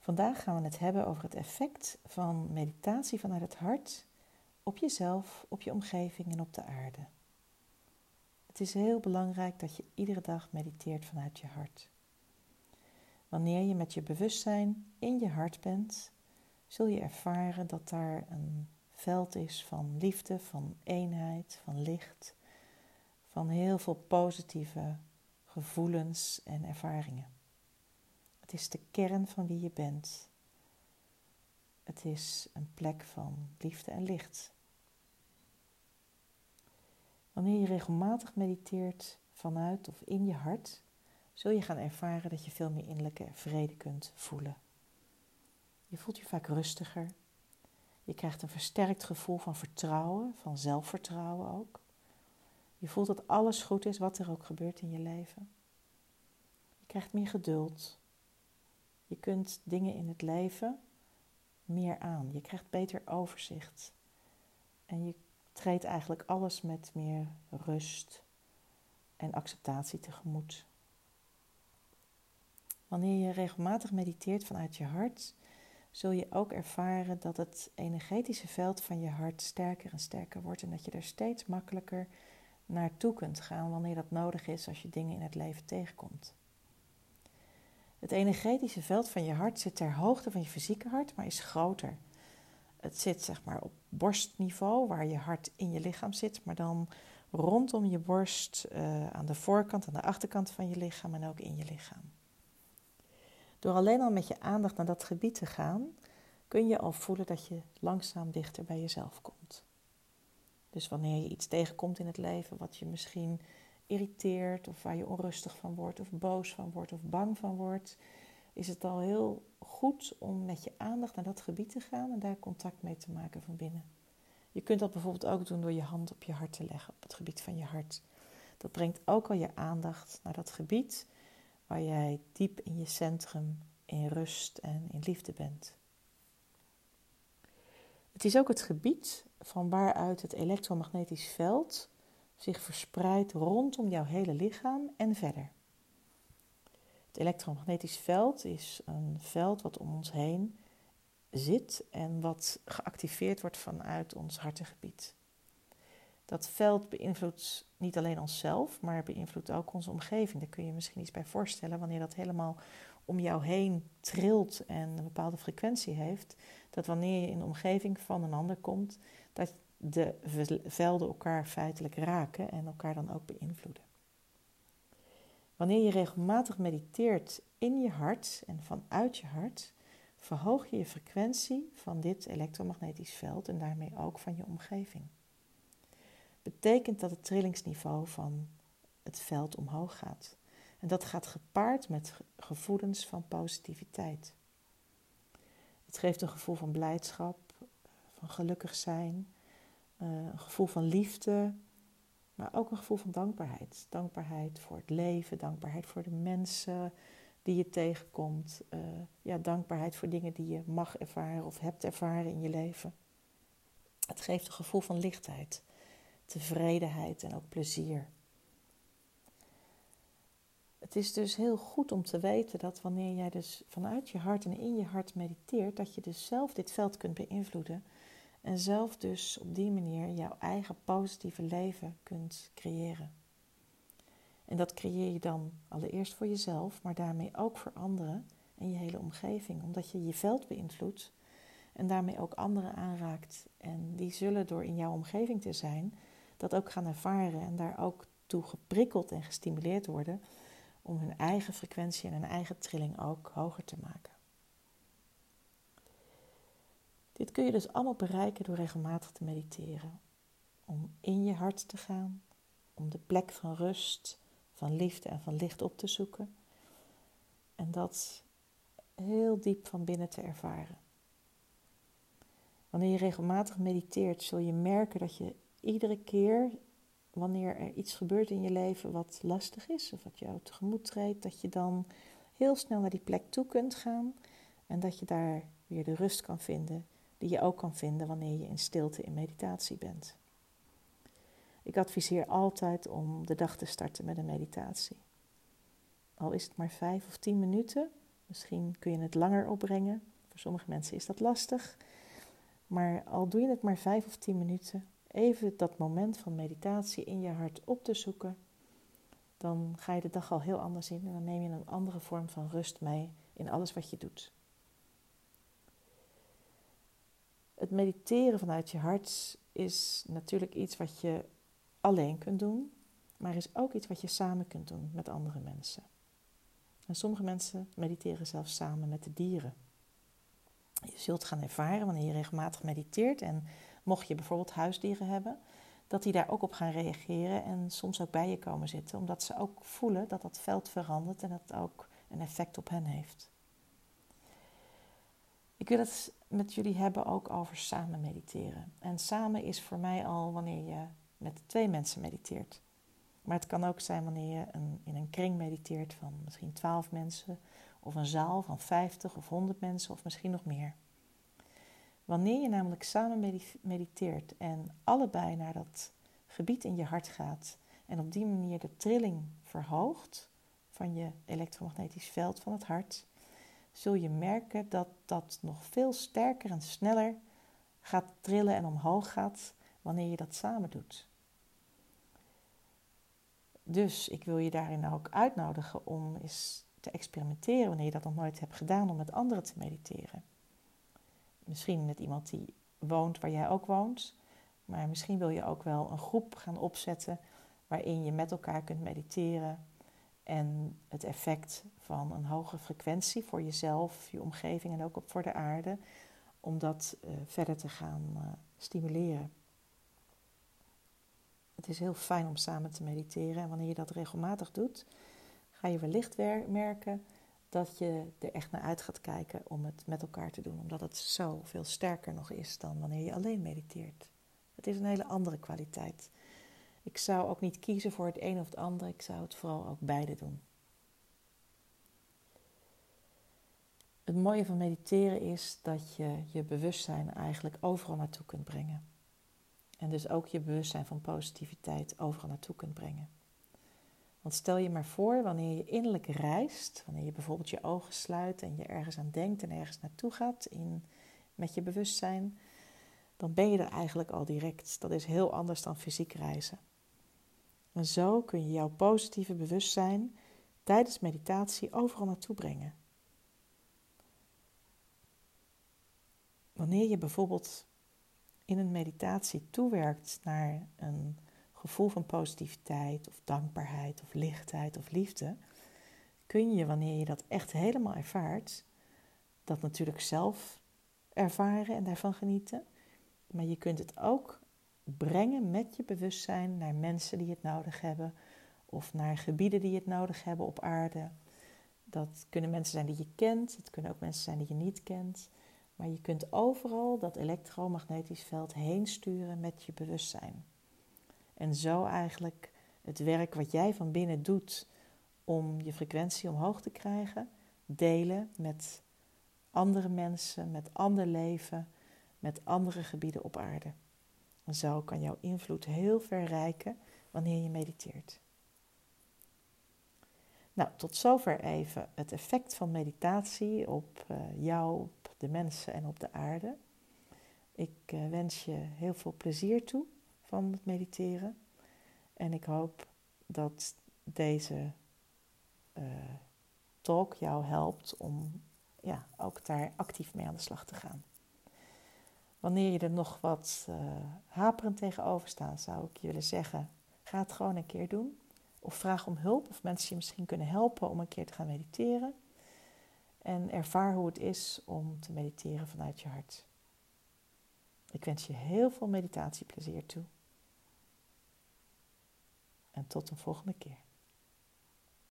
Vandaag gaan we het hebben over het effect van meditatie vanuit het hart op jezelf, op je omgeving en op de aarde. Het is heel belangrijk dat je iedere dag mediteert vanuit je hart. Wanneer je met je bewustzijn in je hart bent, zul je ervaren dat daar een veld is van liefde, van eenheid, van licht, van heel veel positieve gevoelens en ervaringen. Het is de kern van wie je bent. Het is een plek van liefde en licht. Wanneer je regelmatig mediteert vanuit of in je hart, zul je gaan ervaren dat je veel meer innerlijke vrede kunt voelen. Je voelt je vaak rustiger. Je krijgt een versterkt gevoel van vertrouwen, van zelfvertrouwen ook. Je voelt dat alles goed is wat er ook gebeurt in je leven. Je krijgt meer geduld. Je kunt dingen in het leven meer aan. Je krijgt beter overzicht. En je treedt eigenlijk alles met meer rust en acceptatie tegemoet. Wanneer je regelmatig mediteert vanuit je hart, zul je ook ervaren dat het energetische veld van je hart sterker en sterker wordt en dat je er steeds makkelijker naartoe kunt gaan wanneer dat nodig is als je dingen in het leven tegenkomt. Het energetische veld van je hart zit ter hoogte van je fysieke hart, maar is groter. Het zit zeg maar op borstniveau, waar je hart in je lichaam zit, maar dan rondom je borst, uh, aan de voorkant, aan de achterkant van je lichaam en ook in je lichaam. Door alleen al met je aandacht naar dat gebied te gaan, kun je al voelen dat je langzaam dichter bij jezelf komt. Dus wanneer je iets tegenkomt in het leven wat je misschien irriteert of waar je onrustig van wordt of boos van wordt of bang van wordt, is het al heel goed om met je aandacht naar dat gebied te gaan en daar contact mee te maken van binnen. Je kunt dat bijvoorbeeld ook doen door je hand op je hart te leggen, op het gebied van je hart. Dat brengt ook al je aandacht naar dat gebied waar jij diep in je centrum in rust en in liefde bent. Het is ook het gebied van waaruit het elektromagnetisch veld zich verspreidt rondom jouw hele lichaam en verder. Het elektromagnetisch veld is een veld wat om ons heen zit en wat geactiveerd wordt vanuit ons hartengebied. Dat veld beïnvloedt niet alleen onszelf, maar beïnvloedt ook onze omgeving. Daar kun je je misschien iets bij voorstellen wanneer dat helemaal om jou heen trilt en een bepaalde frequentie heeft. Dat wanneer je in de omgeving van een ander komt, dat de velden elkaar feitelijk raken en elkaar dan ook beïnvloeden. Wanneer je regelmatig mediteert in je hart en vanuit je hart, verhoog je je frequentie van dit elektromagnetisch veld en daarmee ook van je omgeving. Betekent dat het trillingsniveau van het veld omhoog gaat. En dat gaat gepaard met gevoelens van positiviteit. Het geeft een gevoel van blijdschap, van gelukkig zijn, een gevoel van liefde, maar ook een gevoel van dankbaarheid. Dankbaarheid voor het leven, dankbaarheid voor de mensen die je tegenkomt. Uh, ja, dankbaarheid voor dingen die je mag ervaren of hebt ervaren in je leven. Het geeft een gevoel van lichtheid, tevredenheid en ook plezier. Het is dus heel goed om te weten dat wanneer jij dus vanuit je hart en in je hart mediteert, dat je dus zelf dit veld kunt beïnvloeden en zelf dus op die manier jouw eigen positieve leven kunt creëren. En dat creëer je dan allereerst voor jezelf, maar daarmee ook voor anderen en je hele omgeving, omdat je je veld beïnvloedt en daarmee ook anderen aanraakt. En die zullen door in jouw omgeving te zijn dat ook gaan ervaren en daar ook toe geprikkeld en gestimuleerd worden om hun eigen frequentie en hun eigen trilling ook hoger te maken. Dit kun je dus allemaal bereiken door regelmatig te mediteren. Om in je hart te gaan, om de plek van rust, van liefde en van licht op te zoeken. En dat heel diep van binnen te ervaren. Wanneer je regelmatig mediteert, zul je merken dat je iedere keer, wanneer er iets gebeurt in je leven wat lastig is of wat jou tegemoet treedt, dat je dan heel snel naar die plek toe kunt gaan en dat je daar weer de rust kan vinden die je ook kan vinden wanneer je in stilte in meditatie bent. Ik adviseer altijd om de dag te starten met een meditatie. Al is het maar vijf of tien minuten, Misschien kun je het langer opbrengen. Voor sommige mensen is dat lastig. Maar al doe je het maar vijf of tien minuten, even dat moment van meditatie in je hart op te zoeken, dan ga je de dag al heel anders in en dan neem je een andere vorm van rust mee in alles wat je doet. Het mediteren vanuit je hart is natuurlijk iets wat je alleen kunt doen, maar is ook iets wat je samen kunt doen met andere mensen. En sommige mensen mediteren zelfs samen met de dieren. Je zult gaan ervaren wanneer je regelmatig mediteert en mocht je bijvoorbeeld huisdieren hebben, dat die daar ook op gaan reageren en soms ook bij je komen zitten, omdat ze ook voelen dat dat veld verandert en dat het ook een effect op hen heeft. Ik wil het met jullie hebben ook over samen mediteren. En samen is voor mij al wanneer je met twee mensen mediteert. Maar het kan ook zijn wanneer je in een kring mediteert van misschien twaalf mensen, of een zaal van 50 of 100 mensen, of misschien nog meer. Wanneer je namelijk samen mediteert en allebei naar dat gebied in je hart gaat en op die manier de trilling verhoogt van je elektromagnetisch veld van het hart, zul je merken dat dat nog veel sterker en sneller gaat trillen en omhoog gaat wanneer je dat samen doet. Dus ik wil je daarin ook uitnodigen om eens te experimenteren wanneer je dat nog nooit hebt gedaan om met anderen te mediteren. Misschien met iemand die woont waar jij ook woont, maar misschien wil je ook wel een groep gaan opzetten waarin je met elkaar kunt mediteren en het effect van een hoge frequentie voor jezelf, je omgeving en ook voor de aarde, om dat uh, verder te gaan uh, stimuleren. Het is heel fijn om samen te mediteren en wanneer je dat regelmatig doet, ga je wellicht merken dat je er echt naar uit gaat kijken om het met elkaar te doen, omdat het zo veel sterker nog is dan wanneer je alleen mediteert. Het is een hele andere kwaliteit. Ik zou ook niet kiezen voor het een of het ander, ik zou het vooral ook beide doen. Het mooie van mediteren is dat je je bewustzijn eigenlijk overal naartoe kunt brengen. En dus ook je bewustzijn van positiviteit overal naartoe kunt brengen. Want stel je maar voor, wanneer je innerlijk reist, wanneer je bijvoorbeeld je ogen sluit en je ergens aan denkt en ergens naartoe gaat in, met je bewustzijn, dan ben je er eigenlijk al direct. Dat is heel anders dan fysiek reizen. En zo kun je jouw positieve bewustzijn tijdens meditatie overal naartoe brengen. Wanneer je bijvoorbeeld in een meditatie toewerkt naar een gevoel van positiviteit of dankbaarheid of lichtheid of liefde, kun je wanneer je dat echt helemaal ervaart, dat natuurlijk zelf ervaren en daarvan genieten. Maar je kunt het ook brengen met je bewustzijn naar mensen die het nodig hebben of naar gebieden die het nodig hebben op aarde. Dat kunnen mensen zijn die je kent, het kunnen ook mensen zijn die je niet kent. Maar je kunt overal dat elektromagnetisch veld heen sturen met je bewustzijn. En zo eigenlijk het werk wat jij van binnen doet om je frequentie omhoog te krijgen, delen met andere mensen, met ander leven, met andere gebieden op aarde. En zo kan jouw invloed heel ver reiken wanneer je mediteert. Nou, tot zover even het effect van meditatie op uh, jou, op de mensen en op de aarde. Ik uh, wens je heel veel plezier toe van het mediteren. En ik hoop dat deze uh, talk jou helpt om ja, ook daar actief mee aan de slag te gaan. Wanneer je er nog wat uh, haperend tegenover staat, zou ik je willen zeggen: ga het gewoon een keer doen. Of vraag om hulp, of mensen je misschien kunnen helpen om een keer te gaan mediteren. En ervaar hoe het is om te mediteren vanuit je hart. Ik wens je heel veel meditatieplezier toe. En tot een volgende keer.